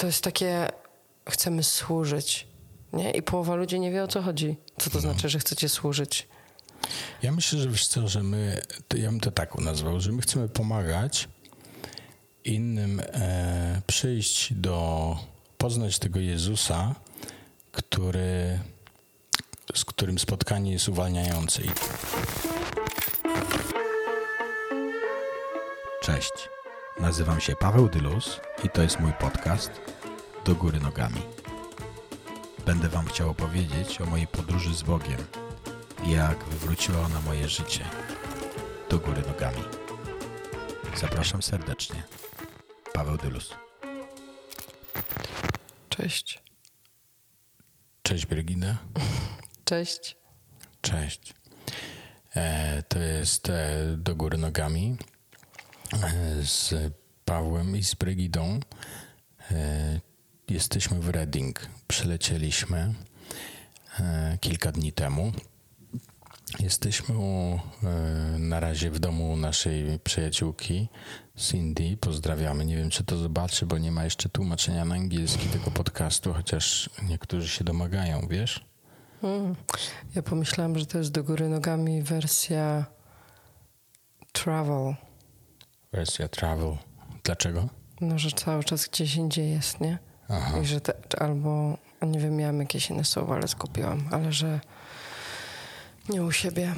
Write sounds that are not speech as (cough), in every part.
to jest takie, chcemy służyć, nie? I połowa ludzi nie wie o co chodzi. Co to no. znaczy, że chcecie służyć? Ja myślę, że wiesz co, że my, ja bym to tak nazwał, że my chcemy pomagać innym e, przyjść do, poznać tego Jezusa, który, z którym spotkanie jest uwalniające. Cześć, nazywam się Paweł Dylus i to jest mój podcast Do Góry Nogami. Będę Wam chciał opowiedzieć o mojej podróży z Bogiem i jak wywróciła ona moje życie do góry nogami. Zapraszam serdecznie. Paweł Dylus. Cześć. Cześć Birgina. (laughs) Cześć. Cześć. E, to jest e, Do Góry Nogami z Pawłem i z Brygidą. E, jesteśmy w Reading. Przylecieliśmy e, kilka dni temu. Jesteśmy e, na razie w domu naszej przyjaciółki Cindy. Pozdrawiamy. Nie wiem, czy to zobaczy, bo nie ma jeszcze tłumaczenia na angielski tego podcastu, chociaż niektórzy się domagają, wiesz? Hmm. Ja pomyślałam, że to jest do góry nogami wersja travel. Wersja travel. Dlaczego? No, że cały czas gdzieś indziej jest, nie? Aha. I że te, albo, nie wiem, miałam jakieś inne słowo, ale skupiłam, ale że nie u siebie.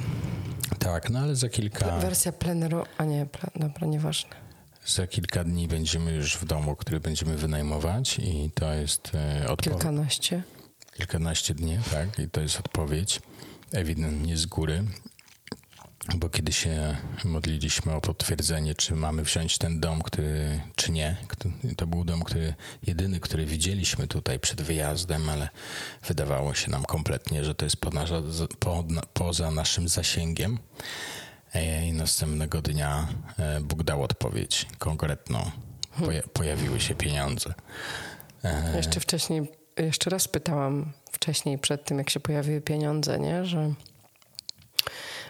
Tak, no ale za kilka... Wersja pleneru, a nie, plen, dobra, nieważne. Za kilka dni będziemy już w domu, który będziemy wynajmować i to jest e, odpowiedź. Kilkanaście. Kilkanaście dni, tak, i to jest odpowiedź ewidentnie z góry bo kiedy się modliliśmy o potwierdzenie, czy mamy wziąć ten dom, który, czy nie, to był dom, który jedyny, który widzieliśmy tutaj przed wyjazdem, ale wydawało się nam kompletnie, że to jest poza, naszym zasięgiem. E, I następnego dnia e, Bóg dał odpowiedź konkretną. Pojawiły się pieniądze. E, jeszcze wcześniej, jeszcze raz pytałam wcześniej, przed tym, jak się pojawiły pieniądze, nie, że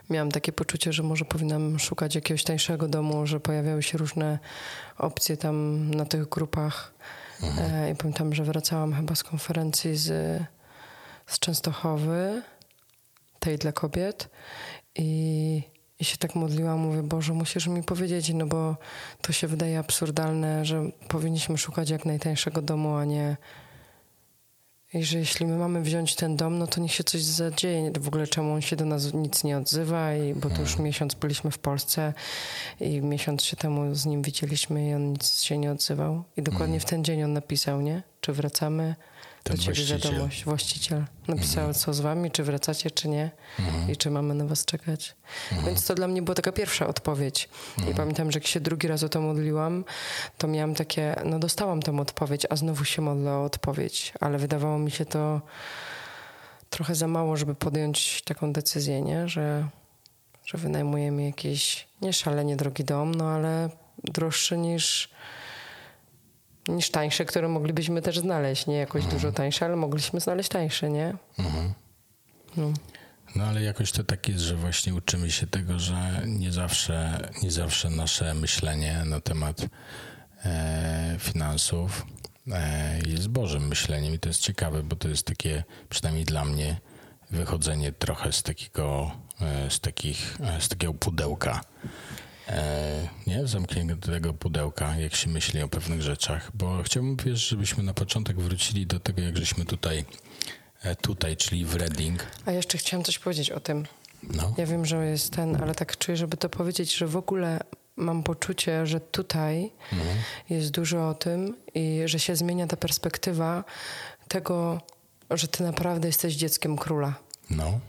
miałam takie poczucie, że może powinnam szukać jakiegoś tańszego domu, że pojawiały się różne opcje tam na tych grupach. Mhm. E, I pamiętam, że wracałam chyba z konferencji z, z Częstochowy, tej dla kobiet. I, I się tak modliłam, mówię, Boże, musisz mi powiedzieć, no bo to się wydaje absurdalne, że powinniśmy szukać jak najtańszego domu, a nie i że jeśli my mamy wziąć ten dom, no to niech się coś zadzieje. W ogóle czemu on się do nas nic nie odzywa, i, bo to już hmm. miesiąc byliśmy w Polsce i miesiąc się temu z nim widzieliśmy i on nic się nie odzywał. I dokładnie hmm. w ten dzień on napisał, nie? Czy wracamy ten do ciebie właściciel. wiadomość. Właściciel napisał, mhm. co z wami, czy wracacie, czy nie mhm. i czy mamy na was czekać. Mhm. Więc to dla mnie była taka pierwsza odpowiedź. I mhm. pamiętam, że jak się drugi raz o to modliłam, to miałam takie, no dostałam tę odpowiedź, a znowu się modlę o odpowiedź, ale wydawało mi się to trochę za mało, żeby podjąć taką decyzję, nie? Że, że wynajmujemy jakiś nie szalenie drogi dom, no ale droższy niż niż tańsze, które moglibyśmy też znaleźć. Nie jakoś mhm. dużo tańsze, ale mogliśmy znaleźć tańsze, nie? Mhm. No. no. ale jakoś to tak jest, że właśnie uczymy się tego, że nie zawsze, nie zawsze nasze myślenie na temat e, finansów e, jest Bożym myśleniem i to jest ciekawe, bo to jest takie, przynajmniej dla mnie, wychodzenie trochę z takiego, e, z takich, e, z takiego pudełka e, nie, zamkniętego pudełka, jak się myśli o pewnych rzeczach, bo chciałbym, wiesz, żebyśmy na początek wrócili do tego, jak żeśmy tutaj, e, tutaj, czyli w Reading. A jeszcze chciałam coś powiedzieć o tym. No. Ja wiem, że jest ten, ale tak czuję, żeby to powiedzieć, że w ogóle mam poczucie, że tutaj mhm. jest dużo o tym i że się zmienia ta perspektywa tego, że ty naprawdę jesteś dzieckiem króla. No.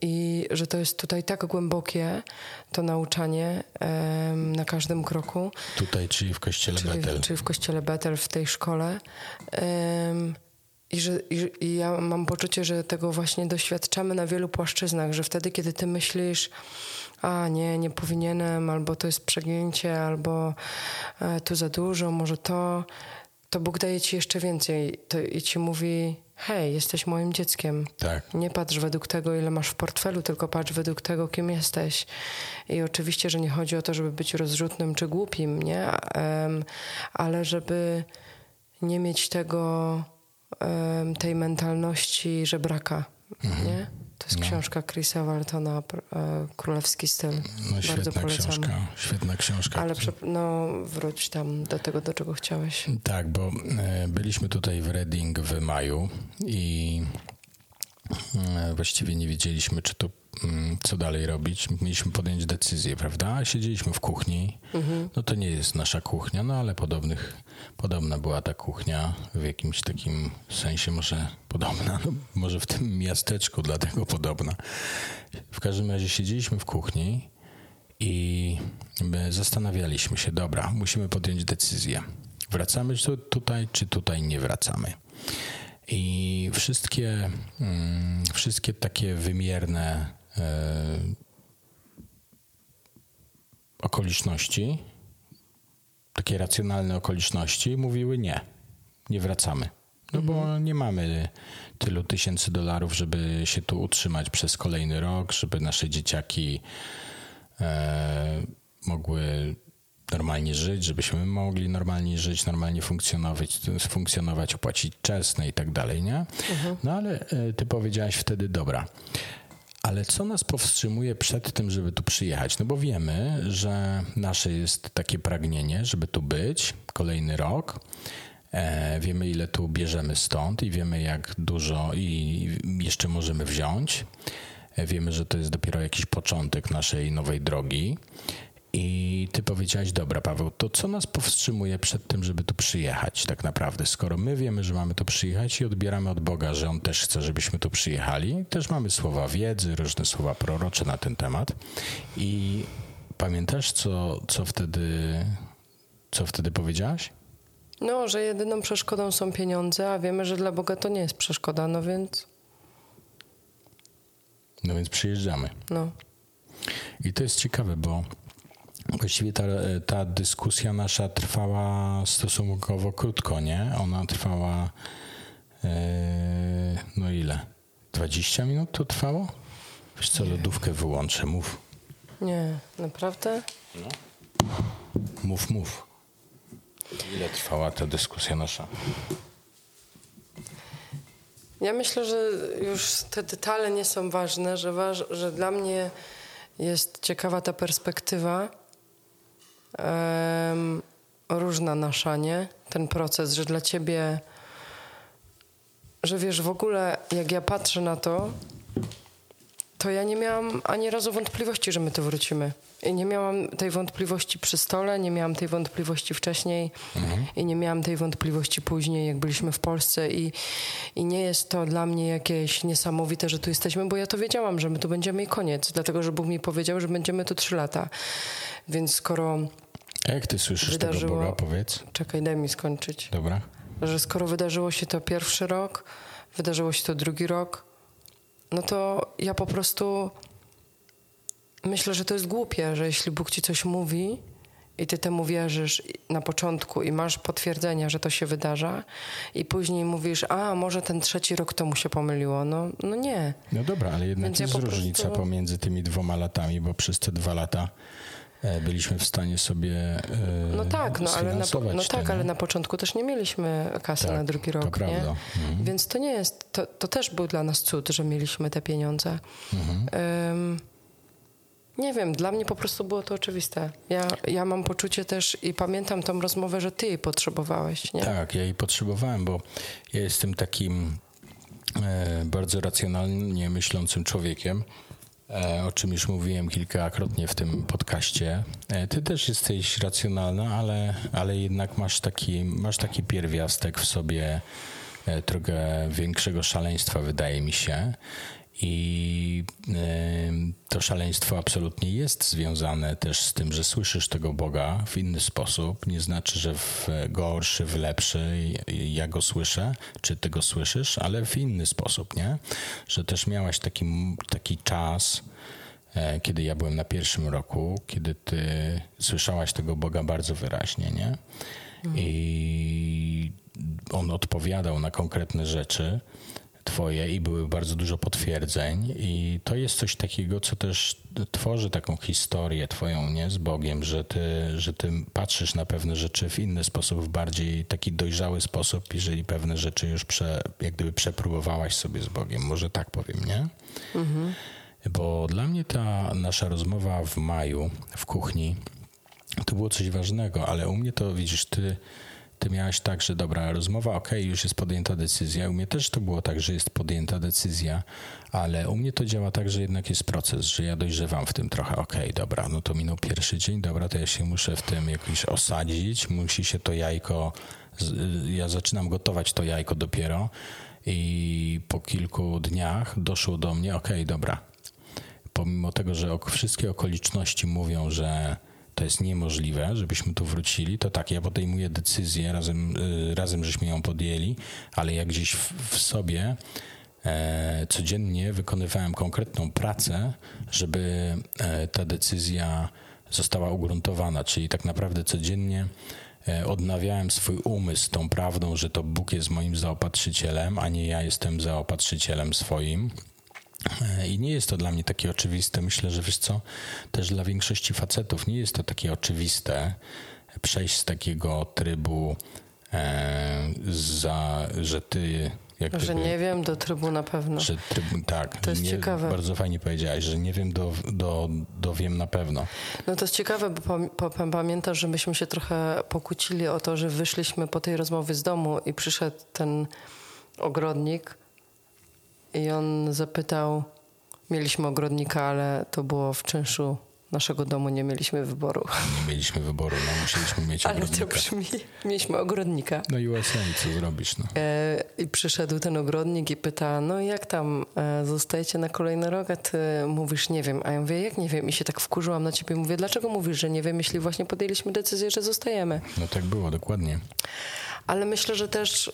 I że to jest tutaj tak głębokie, to nauczanie na każdym kroku. Tutaj, czyli w kościele czyli, Betel. Czyli w kościele Betel, w tej szkole. I że i, i ja mam poczucie, że tego właśnie doświadczamy na wielu płaszczyznach, że wtedy, kiedy ty myślisz, a nie, nie powinienem, albo to jest przegięcie, albo e, tu za dużo, może to, to Bóg daje ci jeszcze więcej to, i ci mówi, hej, jesteś moim dzieckiem. Tak. Nie patrz według tego, ile masz w portfelu, tylko patrz według tego, kim jesteś. I oczywiście, że nie chodzi o to, żeby być rozrzutnym czy głupim, nie? Um, ale żeby nie mieć tego, tej mentalności żebraka, mhm. nie? To jest no. książka Chrisa Waltona, e, Królewski styl. No, Bardzo świetna polecamy. książka, świetna książka. Ale no, wróć tam do tego, do czego chciałeś. Tak, bo e, byliśmy tutaj w Reading w maju i e, właściwie nie wiedzieliśmy, czy to co dalej robić. Mieliśmy podjąć decyzję, prawda? Siedzieliśmy w kuchni. Mhm. No to nie jest nasza kuchnia, no ale podobnych, podobna była ta kuchnia w jakimś takim sensie może podobna, no, może w tym miasteczku dlatego podobna. W każdym razie siedzieliśmy w kuchni i zastanawialiśmy się, dobra, musimy podjąć decyzję. Wracamy tutaj, czy tutaj nie wracamy? I wszystkie, mm, wszystkie takie wymierne okoliczności, takie racjonalne okoliczności, mówiły nie, nie wracamy. No bo mhm. nie mamy tylu tysięcy dolarów, żeby się tu utrzymać przez kolejny rok, żeby nasze dzieciaki e, mogły normalnie żyć, żebyśmy mogli normalnie żyć, normalnie funkcjonować, funkcjonować opłacić czesne i tak dalej, nie? Mhm. No ale e, ty powiedziałaś wtedy, dobra, ale co nas powstrzymuje przed tym, żeby tu przyjechać? No bo wiemy, że nasze jest takie pragnienie, żeby tu być kolejny rok. E, wiemy, ile tu bierzemy stąd i wiemy, jak dużo i jeszcze możemy wziąć. E, wiemy, że to jest dopiero jakiś początek naszej nowej drogi. I ty powiedziałeś, dobra, Paweł, to co nas powstrzymuje przed tym, żeby tu przyjechać tak naprawdę? Skoro my wiemy, że mamy tu przyjechać i odbieramy od Boga, że On też chce, żebyśmy tu przyjechali, też mamy słowa wiedzy, różne słowa prorocze na ten temat. I pamiętasz, co, co wtedy, co wtedy powiedziałaś? No, że jedyną przeszkodą są pieniądze, a wiemy, że dla Boga to nie jest przeszkoda, no więc. No więc przyjeżdżamy. No. I to jest ciekawe, bo Właściwie ta, ta dyskusja nasza trwała stosunkowo krótko, nie? Ona trwała. Yy, no ile? 20 minut to trwało? Wiesz co, lodówkę wyłączę, mów. Nie, naprawdę? No. Mów, mów. Ile trwała ta dyskusja nasza? Ja myślę, że już te detale nie są ważne, że, waż, że dla mnie jest ciekawa ta perspektywa różna nasza, nie? Ten proces, że dla ciebie, że wiesz, w ogóle jak ja patrzę na to, to ja nie miałam ani razu wątpliwości, że my tu wrócimy. I nie miałam tej wątpliwości przy stole, nie miałam tej wątpliwości wcześniej mhm. i nie miałam tej wątpliwości później, jak byliśmy w Polsce. I, I nie jest to dla mnie jakieś niesamowite, że tu jesteśmy, bo ja to wiedziałam, że my tu będziemy i koniec. Dlatego, że Bóg mi powiedział, że będziemy tu trzy lata. Więc skoro a jak ty słyszysz wydarzyło... tego Boga, powiedz? Czekaj, daj mi skończyć. Dobra. Że skoro wydarzyło się to pierwszy rok, wydarzyło się to drugi rok, no to ja po prostu myślę, że to jest głupie, że jeśli Bóg ci coś mówi i ty temu wierzysz na początku i masz potwierdzenia, że to się wydarza i później mówisz, a może ten trzeci rok to mu się pomyliło. No, no nie. No dobra, ale jednak Więc jest ja różnica prostu... pomiędzy tymi dwoma latami, bo przez te dwa lata byliśmy w stanie sobie e, No tak, no, ale na, no tak, ale na początku też nie mieliśmy kasy tak, na drugi rok, to nie? Mhm. Więc to nie jest, to, to też był dla nas cud, że mieliśmy te pieniądze. Mhm. Um, nie wiem, dla mnie po prostu było to oczywiste. Ja, ja mam poczucie też i pamiętam tą rozmowę, że ty jej potrzebowałeś, nie? Tak, ja jej potrzebowałem, bo ja jestem takim e, bardzo racjonalnie myślącym człowiekiem. E, o czym już mówiłem kilkakrotnie w tym podcaście. E, ty też jesteś racjonalna, ale, ale jednak masz taki, masz taki pierwiastek w sobie e, trochę większego szaleństwa, wydaje mi się. I to szaleństwo absolutnie jest związane też z tym, że słyszysz tego Boga w inny sposób. Nie znaczy, że w gorszy, w lepszy ja go słyszę, czy ty go słyszysz, ale w inny sposób, nie? Że też miałaś taki, taki czas, e, kiedy ja byłem na pierwszym roku, kiedy ty słyszałaś tego Boga bardzo wyraźnie, nie? I on odpowiadał na konkretne rzeczy twoje i były bardzo dużo potwierdzeń i to jest coś takiego, co też tworzy taką historię twoją, nie, z Bogiem, że ty, że ty patrzysz na pewne rzeczy w inny sposób, w bardziej taki dojrzały sposób, jeżeli pewne rzeczy już prze, jak gdyby przepróbowałaś sobie z Bogiem, może tak powiem, nie? Mhm. Bo dla mnie ta nasza rozmowa w maju w kuchni to było coś ważnego, ale u mnie to widzisz, ty ty miałaś tak, że dobra, rozmowa, ok, już jest podjęta decyzja. U mnie też to było tak, że jest podjęta decyzja, ale u mnie to działa tak, że jednak jest proces, że ja dojrzewam w tym trochę. Ok, dobra, no to minął pierwszy dzień, dobra, to ja się muszę w tym jakoś osadzić, musi się to jajko, ja zaczynam gotować to jajko dopiero i po kilku dniach doszło do mnie, ok, dobra, pomimo tego, że wszystkie okoliczności mówią, że to jest niemożliwe, żebyśmy tu wrócili, to tak, ja podejmuję decyzję, razem, y, razem żeśmy ją podjęli, ale jak gdzieś w, w sobie e, codziennie wykonywałem konkretną pracę, żeby e, ta decyzja została ugruntowana, czyli tak naprawdę codziennie e, odnawiałem swój umysł tą prawdą, że to Bóg jest moim zaopatrzycielem, a nie ja jestem zaopatrzycielem swoim i nie jest to dla mnie takie oczywiste. Myślę, że wiesz co, też dla większości facetów nie jest to takie oczywiste przejść z takiego trybu, e, za, że ty. Jak że nie wiem, do trybu na pewno. Że tryb, tak, to jest nie, ciekawe. Bardzo fajnie powiedziałaś, że nie wiem, do, do, do wiem na pewno. No to jest ciekawe, bo pamiętasz, że myśmy się trochę pokłócili o to, że wyszliśmy po tej rozmowie z domu i przyszedł ten ogrodnik i on zapytał, mieliśmy ogrodnika, ale to było w czynszu naszego domu, nie mieliśmy wyboru. Nie mieliśmy wyboru, no musieliśmy mieć ogrodnika. Ale to brzmi, mieliśmy ogrodnika. No i USA, co zrobisz, no. E, I przyszedł ten ogrodnik i pyta, no jak tam, e, zostajecie na kolejny rok, a ty mówisz, nie wiem. A ja mówię, jak nie wiem? I się tak wkurzyłam na ciebie. Mówię, dlaczego mówisz, że nie wiem, jeśli właśnie podjęliśmy decyzję, że zostajemy? No tak było, dokładnie. Ale myślę, że też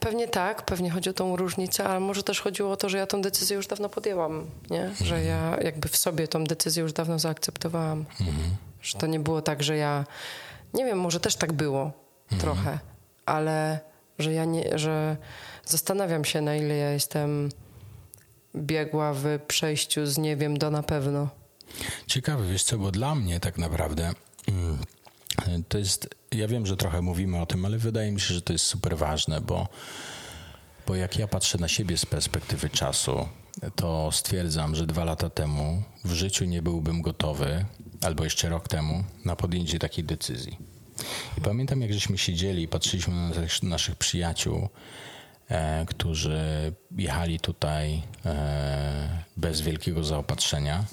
Pewnie tak, pewnie chodzi o tą różnicę, ale może też chodziło o to, że ja tą decyzję już dawno podjęłam, nie? Że ja jakby w sobie tą decyzję już dawno zaakceptowałam. Mhm. Że to nie było tak, że ja, nie wiem, może też tak było mhm. trochę, ale że ja nie, że zastanawiam się, na ile ja jestem biegła w przejściu z nie wiem do na pewno. Ciekawe, wiesz co, bo dla mnie tak naprawdę mm, to jest, ja wiem, że trochę mówimy o tym, ale wydaje mi się, że to jest super ważne, bo, bo jak ja patrzę na siebie z perspektywy czasu, to stwierdzam, że dwa lata temu w życiu nie byłbym gotowy, albo jeszcze rok temu, na podjęcie takiej decyzji. I pamiętam, jak żeśmy siedzieli i patrzyliśmy na naszych przyjaciół, e, którzy jechali tutaj e, bez wielkiego zaopatrzenia.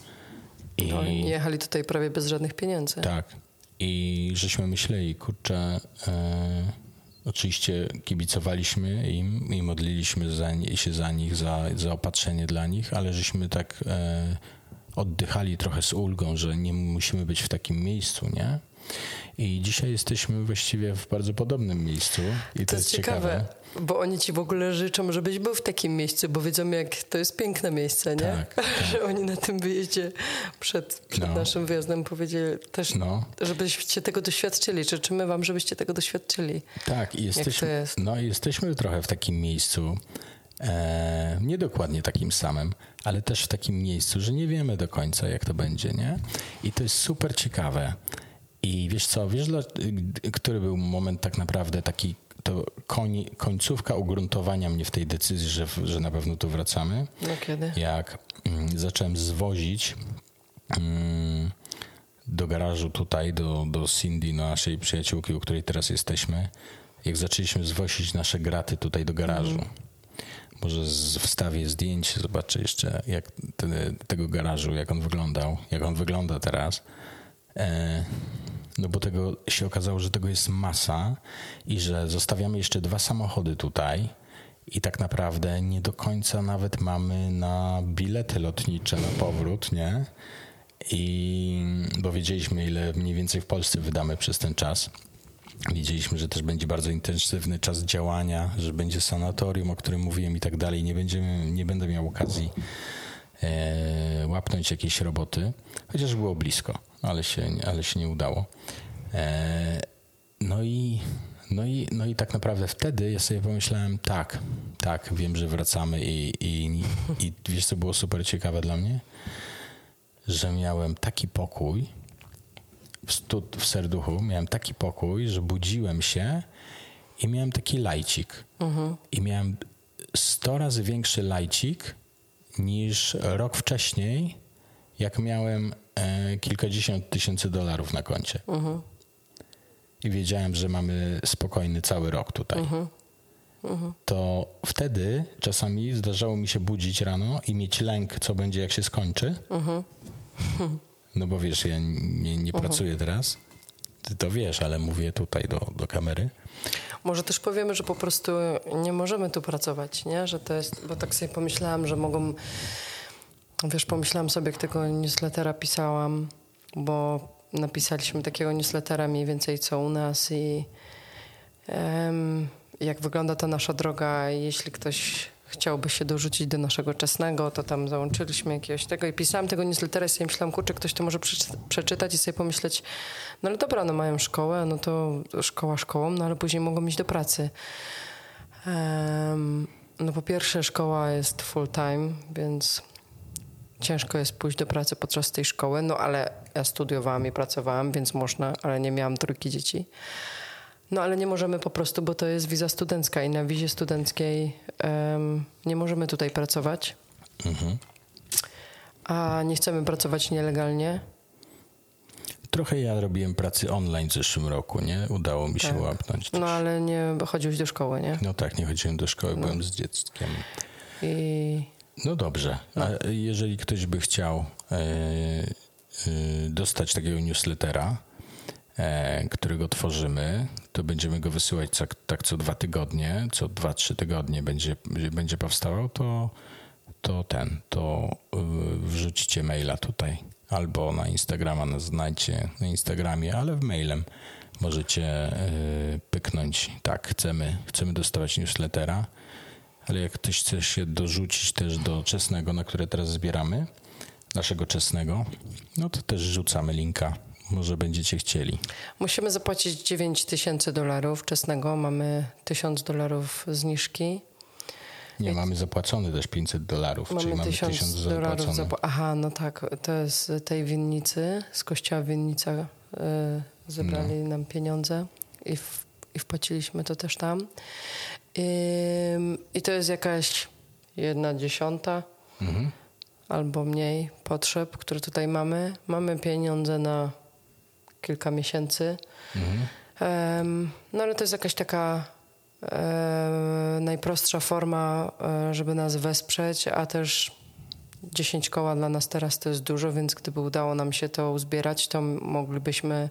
I no, jechali tutaj prawie bez żadnych pieniędzy. Tak. I żeśmy myśleli, kurczę, e, oczywiście kibicowaliśmy im i modliliśmy za, się za nich, za, za opatrzenie dla nich, ale żeśmy tak e, oddychali trochę z ulgą, że nie musimy być w takim miejscu, nie? I dzisiaj jesteśmy właściwie w bardzo podobnym miejscu i to, to jest ciekawe. ciekawe. Bo oni ci w ogóle życzą, żebyś był w takim miejscu, bo wiedzą, jak to jest piękne miejsce, nie? Tak, (laughs) tak. Że oni na tym wyjeździe przed, przed no. naszym wyjazdem powiedzieli też, no. żebyście tego doświadczyli. Życzymy wam, żebyście tego doświadczyli. Tak, i jesteśmy, jest. No, jesteśmy trochę w takim miejscu, e, nie dokładnie takim samym, ale też w takim miejscu, że nie wiemy do końca, jak to będzie, nie? I to jest super ciekawe. I wiesz co, wiesz, dla, który był moment tak naprawdę taki, to koń, końcówka ugruntowania mnie w tej decyzji, że, że na pewno tu wracamy. No kiedy? Jak mm, zacząłem zwozić mm, do garażu tutaj, do, do Cindy, naszej przyjaciółki, u której teraz jesteśmy, jak zaczęliśmy zwozić nasze graty tutaj do garażu. Mm. Może z, wstawię zdjęcie, zobaczę jeszcze jak te, tego garażu, jak on wyglądał, jak on wygląda teraz. E, no bo tego się okazało, że tego jest masa i że zostawiamy jeszcze dwa samochody tutaj i tak naprawdę nie do końca nawet mamy na bilety lotnicze na powrót, nie? I bo wiedzieliśmy, ile mniej więcej w Polsce wydamy przez ten czas. Wiedzieliśmy, że też będzie bardzo intensywny czas działania, że będzie sanatorium, o którym mówiłem i tak dalej. Nie, będziemy, nie będę miał okazji e, łapnąć jakiejś roboty, chociaż było blisko ale się, ale się nie udało. E, no i No i, no i tak naprawdę wtedy ja sobie pomyślałem, tak, tak, wiem, że wracamy i, i, i wiesz, co było super ciekawe dla mnie? Że miałem taki pokój w, stu, w serduchu, miałem taki pokój, że budziłem się i miałem taki lajcik. I miałem 100 razy większy lajcik niż rok wcześniej, jak miałem e, kilkadziesiąt tysięcy dolarów na koncie. I wiedziałem, że mamy spokojny cały rok tutaj. To wtedy czasami zdarzało mi się budzić rano i mieć lęk, co będzie, jak się skończy. (laughs) No bo wiesz, ja nie, nie pracuję teraz. Ty to wiesz, ale mówię tutaj do, do kamery. Może też powiemy, że po prostu nie możemy tu pracować, nie? Że to jest, bo tak sobie pomyślałam, że mogą, wiesz, pomyślałam sobie, jak tego newslettera pisałam, bo napisaliśmy takiego newslettera mniej więcej co u nas i em, jak wygląda ta nasza droga, jeśli ktoś chciałby się dorzucić do naszego czesnego, to tam załączyliśmy jakiegoś tego i pisałam tego newslettera i sobie myślałam, kurczę, ktoś to może przeczy- przeczytać i sobie pomyśleć, no ale dobra, no mają szkołę, no to szkoła szkołą, no ale później mogą iść do pracy. Em, no po pierwsze szkoła jest full time, więc ciężko jest pójść do pracy podczas tej szkoły, no ale ja studiowałam i pracowałam, więc można, ale nie miałam trójki dzieci. No ale nie możemy po prostu, bo to jest wiza studencka i na wizie studenckiej em, nie możemy tutaj pracować. A nie chcemy pracować nielegalnie. Trochę ja robiłem pracy online w zeszłym roku, nie? Udało mi się Tak. łapnąć. No ale nie chodziłeś do szkoły, nie? No tak, nie chodziłem do szkoły, byłem z dzieckiem. I No dobrze, a jeżeli ktoś by chciał e, e, dostać takiego newslettera, e, którego tworzymy, to będziemy go wysyłać tak, tak co dwa tygodnie, co dwa, trzy tygodnie będzie, będzie powstawał, to, to ten, to e, wrzućcie maila tutaj. Albo na Instagrama nas znajdźcie na Instagramie, ale w mailem możecie pyknąć, tak, chcemy, chcemy dostawać newslettera, ale jak ktoś chce się dorzucić też do czesnego, na które teraz zbieramy, naszego czesnego, no to też rzucamy linka. Może będziecie chcieli. musimy zapłacić 9 tysięcy dolarów czesnego, mamy 1000 dolarów zniżki. Nie, mamy zapłacony też 500 dolarów, czyli Mamy mamy 1000 1000 dolarów. zapłacone. Zapła- Aha, no tak, to jest z tej winnicy, z kościoła winnica y, zebrali No. nam pieniądze i, w, i wpłaciliśmy to też tam. I to jest jakaś jedna dziesiąta Mhm. albo mniej potrzeb, które tutaj mamy. Mamy pieniądze na kilka miesięcy. Mhm. No ale to jest jakaś taka e, najprostsza forma, e, żeby nas wesprzeć, a też 10 koła dla nas teraz to jest dużo, więc gdyby udało nam się to uzbierać, to moglibyśmy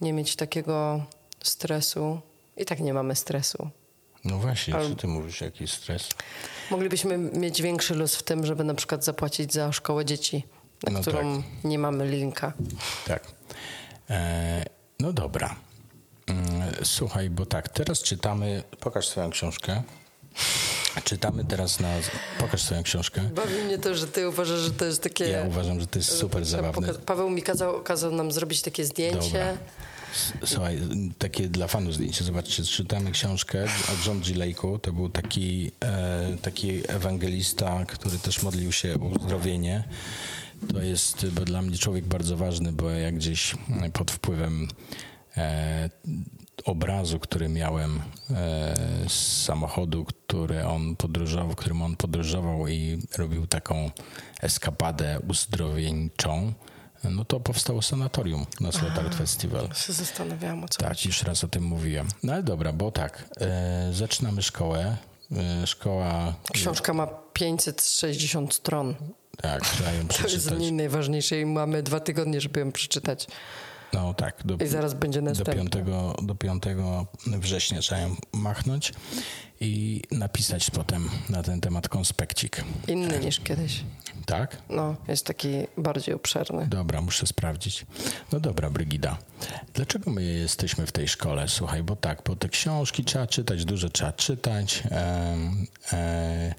nie mieć takiego stresu. I tak nie mamy stresu. No właśnie, Ale- co ty mówisz, jaki stres? Moglibyśmy mieć większy luz w tym, żeby na przykład zapłacić za szkołę dzieci, na No którą nie mamy linka. Tak. E, no dobra. Mm, Słuchaj, bo tak, teraz czytamy. Pokaż swoją książkę. Czytamy teraz na. Pokaż swoją książkę. Bawi mnie to, że ty uważasz, że to jest takie... Ja uważam, że to jest super zabawne. Paweł mi kazał, kazał nam zrobić takie zdjęcie. Dobra. Słuchaj, takie dla fanów zdjęcie. Zobaczcie, czytamy książkę o John G. Lake'u. To był taki, e, taki ewangelista, który też modlił się o uzdrowienie. To jest bo dla mnie człowiek bardzo ważny, bo ja gdzieś pod wpływem e, obrazu, który miałem e, z samochodu, który on podróżował, którym on podróżował i robił taką eskapadę uzdrowieńczą, no to powstało sanatorium na Slotard Festival. Się zastanawiałam o co Tak, już raz o tym mówiłem. No ale dobra, bo tak, e, zaczynamy szkołę. E, szkoła, Książka ma 560 stron. tak, trzeba ją To jest przeczytać. mniej najważniejsze i mamy dwa tygodnie, żeby ją przeczytać. No tak, do, I zaraz będzie do, następna. 5, do 5 września trzeba ją machnąć i napisać potem na ten temat konspekcik. Inny niż kiedyś. Tak? No, jest taki bardziej obszerny. Dobra, muszę sprawdzić. No dobra, Brygida. Dlaczego my jesteśmy w tej szkole? Słuchaj, bo tak, bo te książki trzeba czytać, dużo trzeba czytać. e,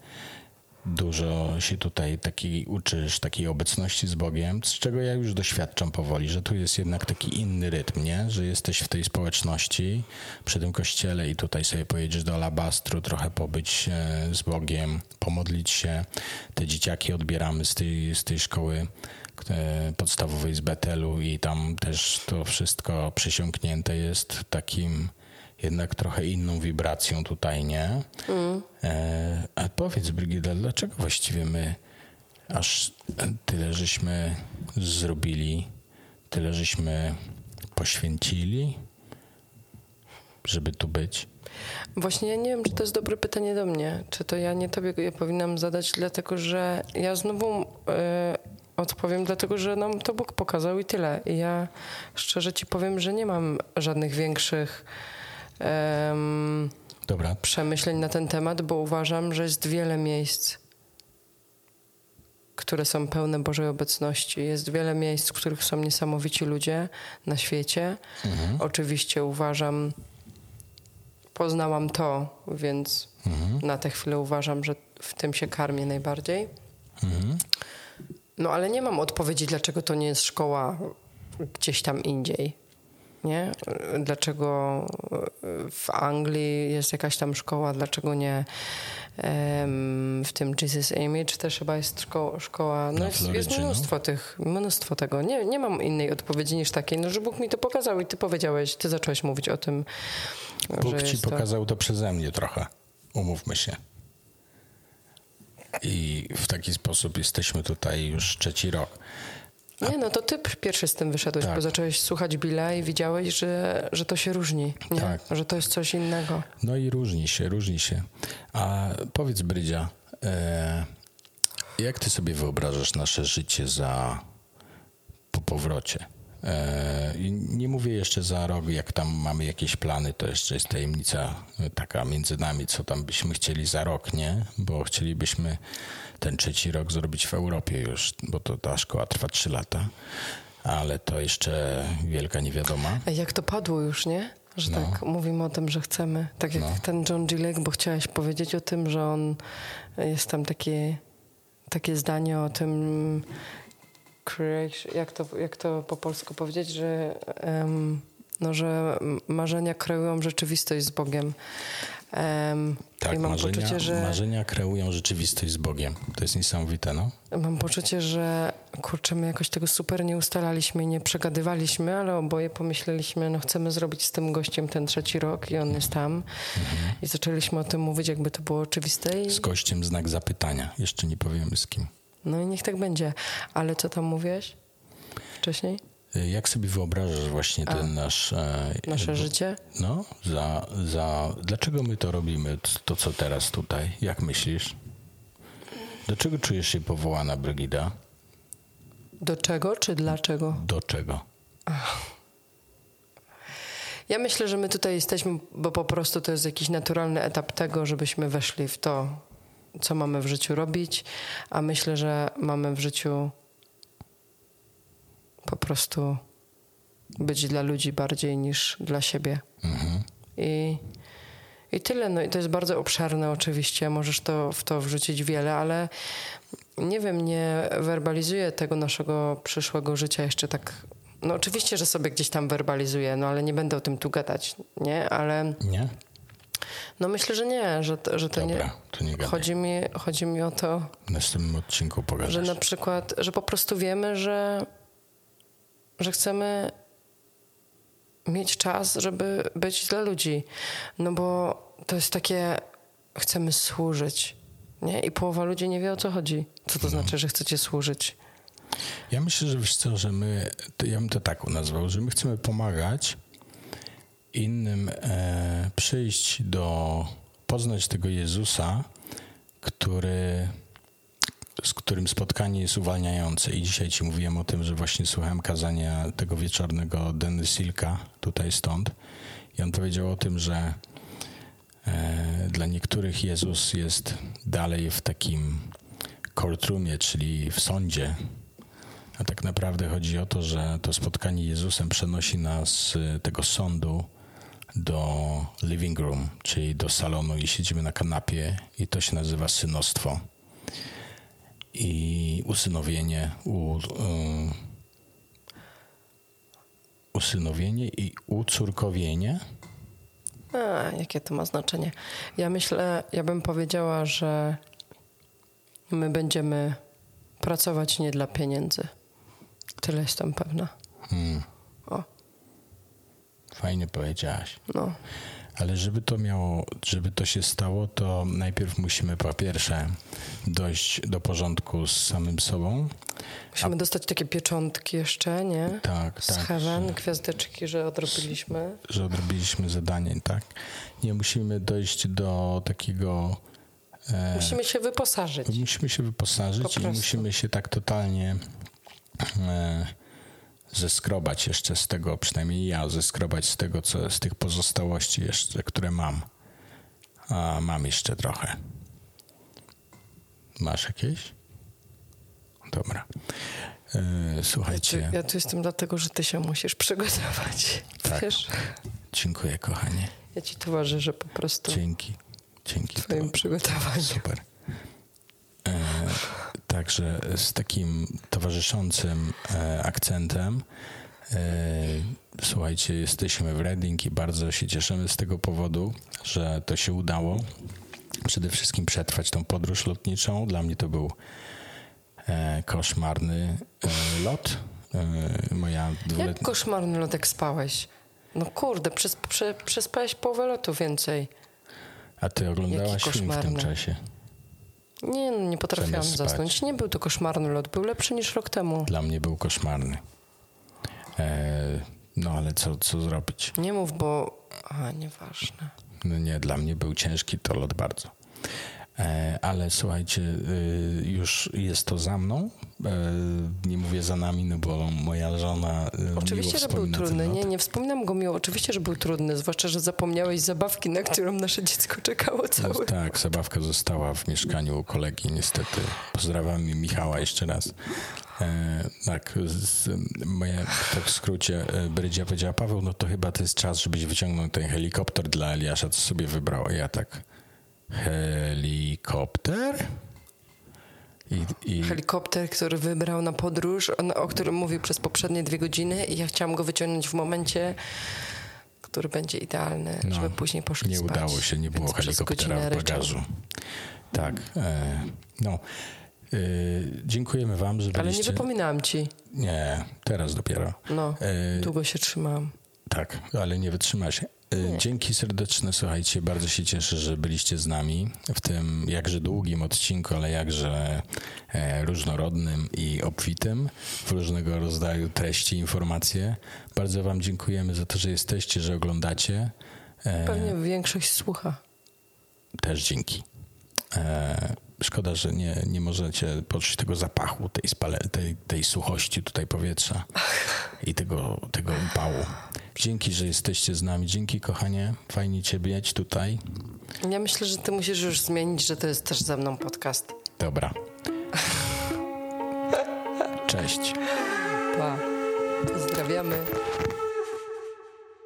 dużo się tutaj takiej uczysz, takiej obecności z Bogiem, z czego ja już doświadczam powoli, że tu jest jednak taki inny rytm, nie? Że jesteś w tej społeczności, przy tym kościele i tutaj sobie pojedziesz do Alabastru, trochę pobyć e, z Bogiem, pomodlić się. Te dzieciaki odbieramy z tej, z tej szkoły e, podstawowej z Betelu i tam też to wszystko przesiąknięte jest takim jednak trochę inną wibracją tutaj, nie? Mm. A powiedz, Brygida, dlaczego właściwie my aż tyle żeśmy zrobili, tyle żeśmy poświęcili, żeby tu być? Właśnie ja nie wiem, czy to jest dobre pytanie do mnie. Czy to ja nie tobie je powinnam zadać, dlatego że ja znowu y, odpowiem, dlatego że nam to Bóg pokazał i tyle. I ja szczerze ci powiem, że nie mam żadnych większych um, Dobra. przemyśleń na ten temat, bo uważam, że jest wiele miejsc, które są pełne Bożej obecności. Jest wiele miejsc, w których są niesamowici ludzie na świecie. Mhm. Oczywiście uważam, poznałam to, więc mhm. na tę chwilę uważam, że w tym się karmię najbardziej. Mhm. No ale nie mam odpowiedzi, dlaczego to nie jest szkoła gdzieś tam indziej nie? Dlaczego w Anglii jest jakaś tam szkoła, dlaczego nie w tym Jesus Image też chyba jest szko szkoła. No jest, jest, no. mnóstwo tych, mnóstwo tego. Nie, nie mam innej odpowiedzi niż takiej, no, że Bóg mi to pokazał i ty powiedziałeś, ty zacząłeś mówić o tym. Bóg ci pokazał to... to przeze mnie trochę, umówmy się. I w taki sposób jesteśmy tutaj już trzeci rok. Nie, no to ty pierwszy z tym wyszedłeś, tak. bo zacząłeś słuchać Billa i widziałeś, że, że to się różni, nie? Tak. że to jest coś innego. No i różni się, różni się. A powiedz Brydzia, e, jak ty sobie wyobrażasz nasze życie za po powrocie? E, nie mówię jeszcze za rok, jak tam mamy jakieś plany, to jeszcze jest tajemnica taka między nami, co tam byśmy chcieli za rok, nie? Bo chcielibyśmy ten trzeci rok zrobić w Europie już, bo to ta szkoła trwa trzy lata, ale to jeszcze wielka niewiadoma. A jak to padło już, nie? Że no. tak mówimy o tym, że chcemy. Tak jak no. ten John G. Lake, bo chciałaś powiedzieć o tym, że on jest tam takie, takie zdanie o tym jak to, jak to po polsku powiedzieć, że um, no, że marzenia kreują rzeczywistość z Bogiem. Um, tak, mam marzenia, poczucie, że... marzenia kreują rzeczywistość z Bogiem. To jest niesamowite, no. Mam poczucie, że kurczę, my jakoś tego super nie ustalaliśmy i nie przegadywaliśmy, ale oboje pomyśleliśmy, no chcemy zrobić z tym gościem ten trzeci rok i on jest tam. Mhm. I zaczęliśmy o tym mówić, jakby to było oczywiste. I... Z gościem znak zapytania. Jeszcze nie powiemy z kim. No i niech tak będzie. Ale co tam mówiłeś wcześniej? Jak sobie wyobrażasz właśnie ten nasz... E, nasze bo, życie? No, za, za... Dlaczego my to robimy, to co teraz tutaj? Jak myślisz? Do czego czujesz się powołana, Brygida? Do czego czy dlaczego? Do czego? Ja myślę, że my tutaj jesteśmy, bo po prostu to jest jakiś naturalny etap tego, żebyśmy weszli w to, co mamy w życiu robić, a myślę, że mamy w życiu po prostu być dla ludzi bardziej niż dla siebie. Mhm. I, I tyle. No i to jest bardzo obszerne oczywiście. Możesz to, w to wrzucić wiele, ale nie wiem, nie werbalizuję tego naszego przyszłego życia jeszcze tak. No oczywiście, że sobie gdzieś tam werbalizuję, no ale nie będę o tym tu gadać, nie? Ale... Nie? No myślę, że nie, że to, że to Dobra, nie. To nie chodzi, mi, chodzi mi o to. W następnym odcinku pogadasz. Że na przykład, że po prostu wiemy, że że chcemy mieć czas, żeby być dla ludzi. No bo to jest takie, chcemy służyć. Nie? I połowa ludzi nie wie o co chodzi. Co to no. znaczy, że chcecie służyć? Ja myślę, że wiesz co, że my, to ja bym to tak nazwał, że my chcemy pomagać innym e, przyjść do, poznać tego Jezusa, który z którym spotkanie jest uwalniające. I dzisiaj ci mówiłem o tym, że właśnie słuchałem kazania tego wieczornego Denny Silka, tutaj stąd. I on powiedział o tym, że e, dla niektórych Jezus jest dalej w takim courtroomie, czyli w sądzie. A tak naprawdę chodzi o to, że to spotkanie Jezusem przenosi nas z tego sądu do living room, czyli do salonu i siedzimy na kanapie i to się nazywa synostwo. I usynowienie, u, y, usynowienie i ucórkowienie. A, jakie to ma znaczenie? Ja myślę, ja bym powiedziała, że my będziemy pracować nie dla pieniędzy. Tyle jestem pewna. Hmm. O, Fajnie powiedziałaś. no. Ale żeby to miało, żeby to się stało, to najpierw musimy po pierwsze dojść do porządku z samym sobą. Musimy dostać takie pieczątki jeszcze, nie? Tak, Z tak. heaven, gwiazdeczki, że odrobiliśmy. że odrobiliśmy zadanie, tak? Nie musimy dojść do takiego. E, Musimy się wyposażyć. musimy się Po wyposażyć i musimy się tak totalnie e, zeskrobać jeszcze z tego, przynajmniej ja, zeskrobać z tego, co z tych pozostałości jeszcze, które mam. A mam jeszcze trochę. Masz jakieś? Dobra. E, słuchajcie. Ja tu jestem dlatego, że ty się musisz przygotować. Tak. Wiesz? Dziękuję, kochanie. Ja ci towarzyszę po prostu Dzięki. Dzięki. twoim To- przygotowaniu. Super. Także z takim towarzyszącym e, akcentem. E, słuchajcie, jesteśmy w Reading i bardzo się cieszymy z tego powodu, że to się udało. Przede wszystkim przetrwać tą podróż lotniczą. Dla mnie to był e, koszmarny lot. Moja Jak koszmarny lotek spałeś? No kurde, przes, prze, przespałeś połowę lotu więcej. A ty oglądałaś film w tym czasie? Nie, no, nie potrafiłam zasnąć. Nie był to koszmarny lot, był lepszy niż rok temu. Dla mnie był koszmarny. E, no ale co, co zrobić? Nie mów, bo... A, nieważne. No nie, dla mnie był ciężki to lot bardzo. E, ale słuchajcie, y, już jest to za mną. E, nie mówię za nami, no bo moja żona. y, Oczywiście, że był trudny. Nie, nie wspominam go miło. Oczywiście, że był trudny. Zwłaszcza, że zapomniałeś zabawki, na którą nasze dziecko czekało No, cały. tak, zabawka została w mieszkaniu u kolegi, niestety. Pozdrawiam Michała jeszcze raz. E, tak, z, moje, tak w skrócie, e, Brydzia powiedziała, Paweł, no to chyba to jest czas, żebyś wyciągnął ten helikopter dla Eliasza, co sobie wybrał. Ja tak, helikopter? I, i Helikopter, który wybrał na podróż, o którym mówił przez poprzednie dwie godziny i ja chciałam go wyciągnąć w momencie, który będzie idealny, No, żeby później poszli nie spać. udało się, nie było helikoptera w bagażu. Tak, e, no. E, dziękujemy wam, że Ale nie byliście... wypominałam ci. Nie, teraz dopiero. No, E, długo się trzymałam. Tak, ale nie wytrzyma E, Dzięki serdeczne, słuchajcie, bardzo się cieszę, że byliście z nami w tym jakże długim odcinku, ale jakże e, różnorodnym i obfitym w różnego rodzaju treści, informacje. Bardzo wam dziękujemy za to, że jesteście, że oglądacie. E, Pewnie większość słucha. też dzięki. Szkoda, że nie, nie możecie poczuć tego zapachu, tej, spale, tej, tej suchości tutaj powietrza (laughs) i tego, tego upału. Dzięki, że jesteście z nami. Dzięki, kochanie. Fajnie cię mieć tutaj. Ja myślę, że ty musisz już zmienić, że to jest też ze mną podcast. Dobra. (laughs) Cześć. Pa. Pozdrawiamy.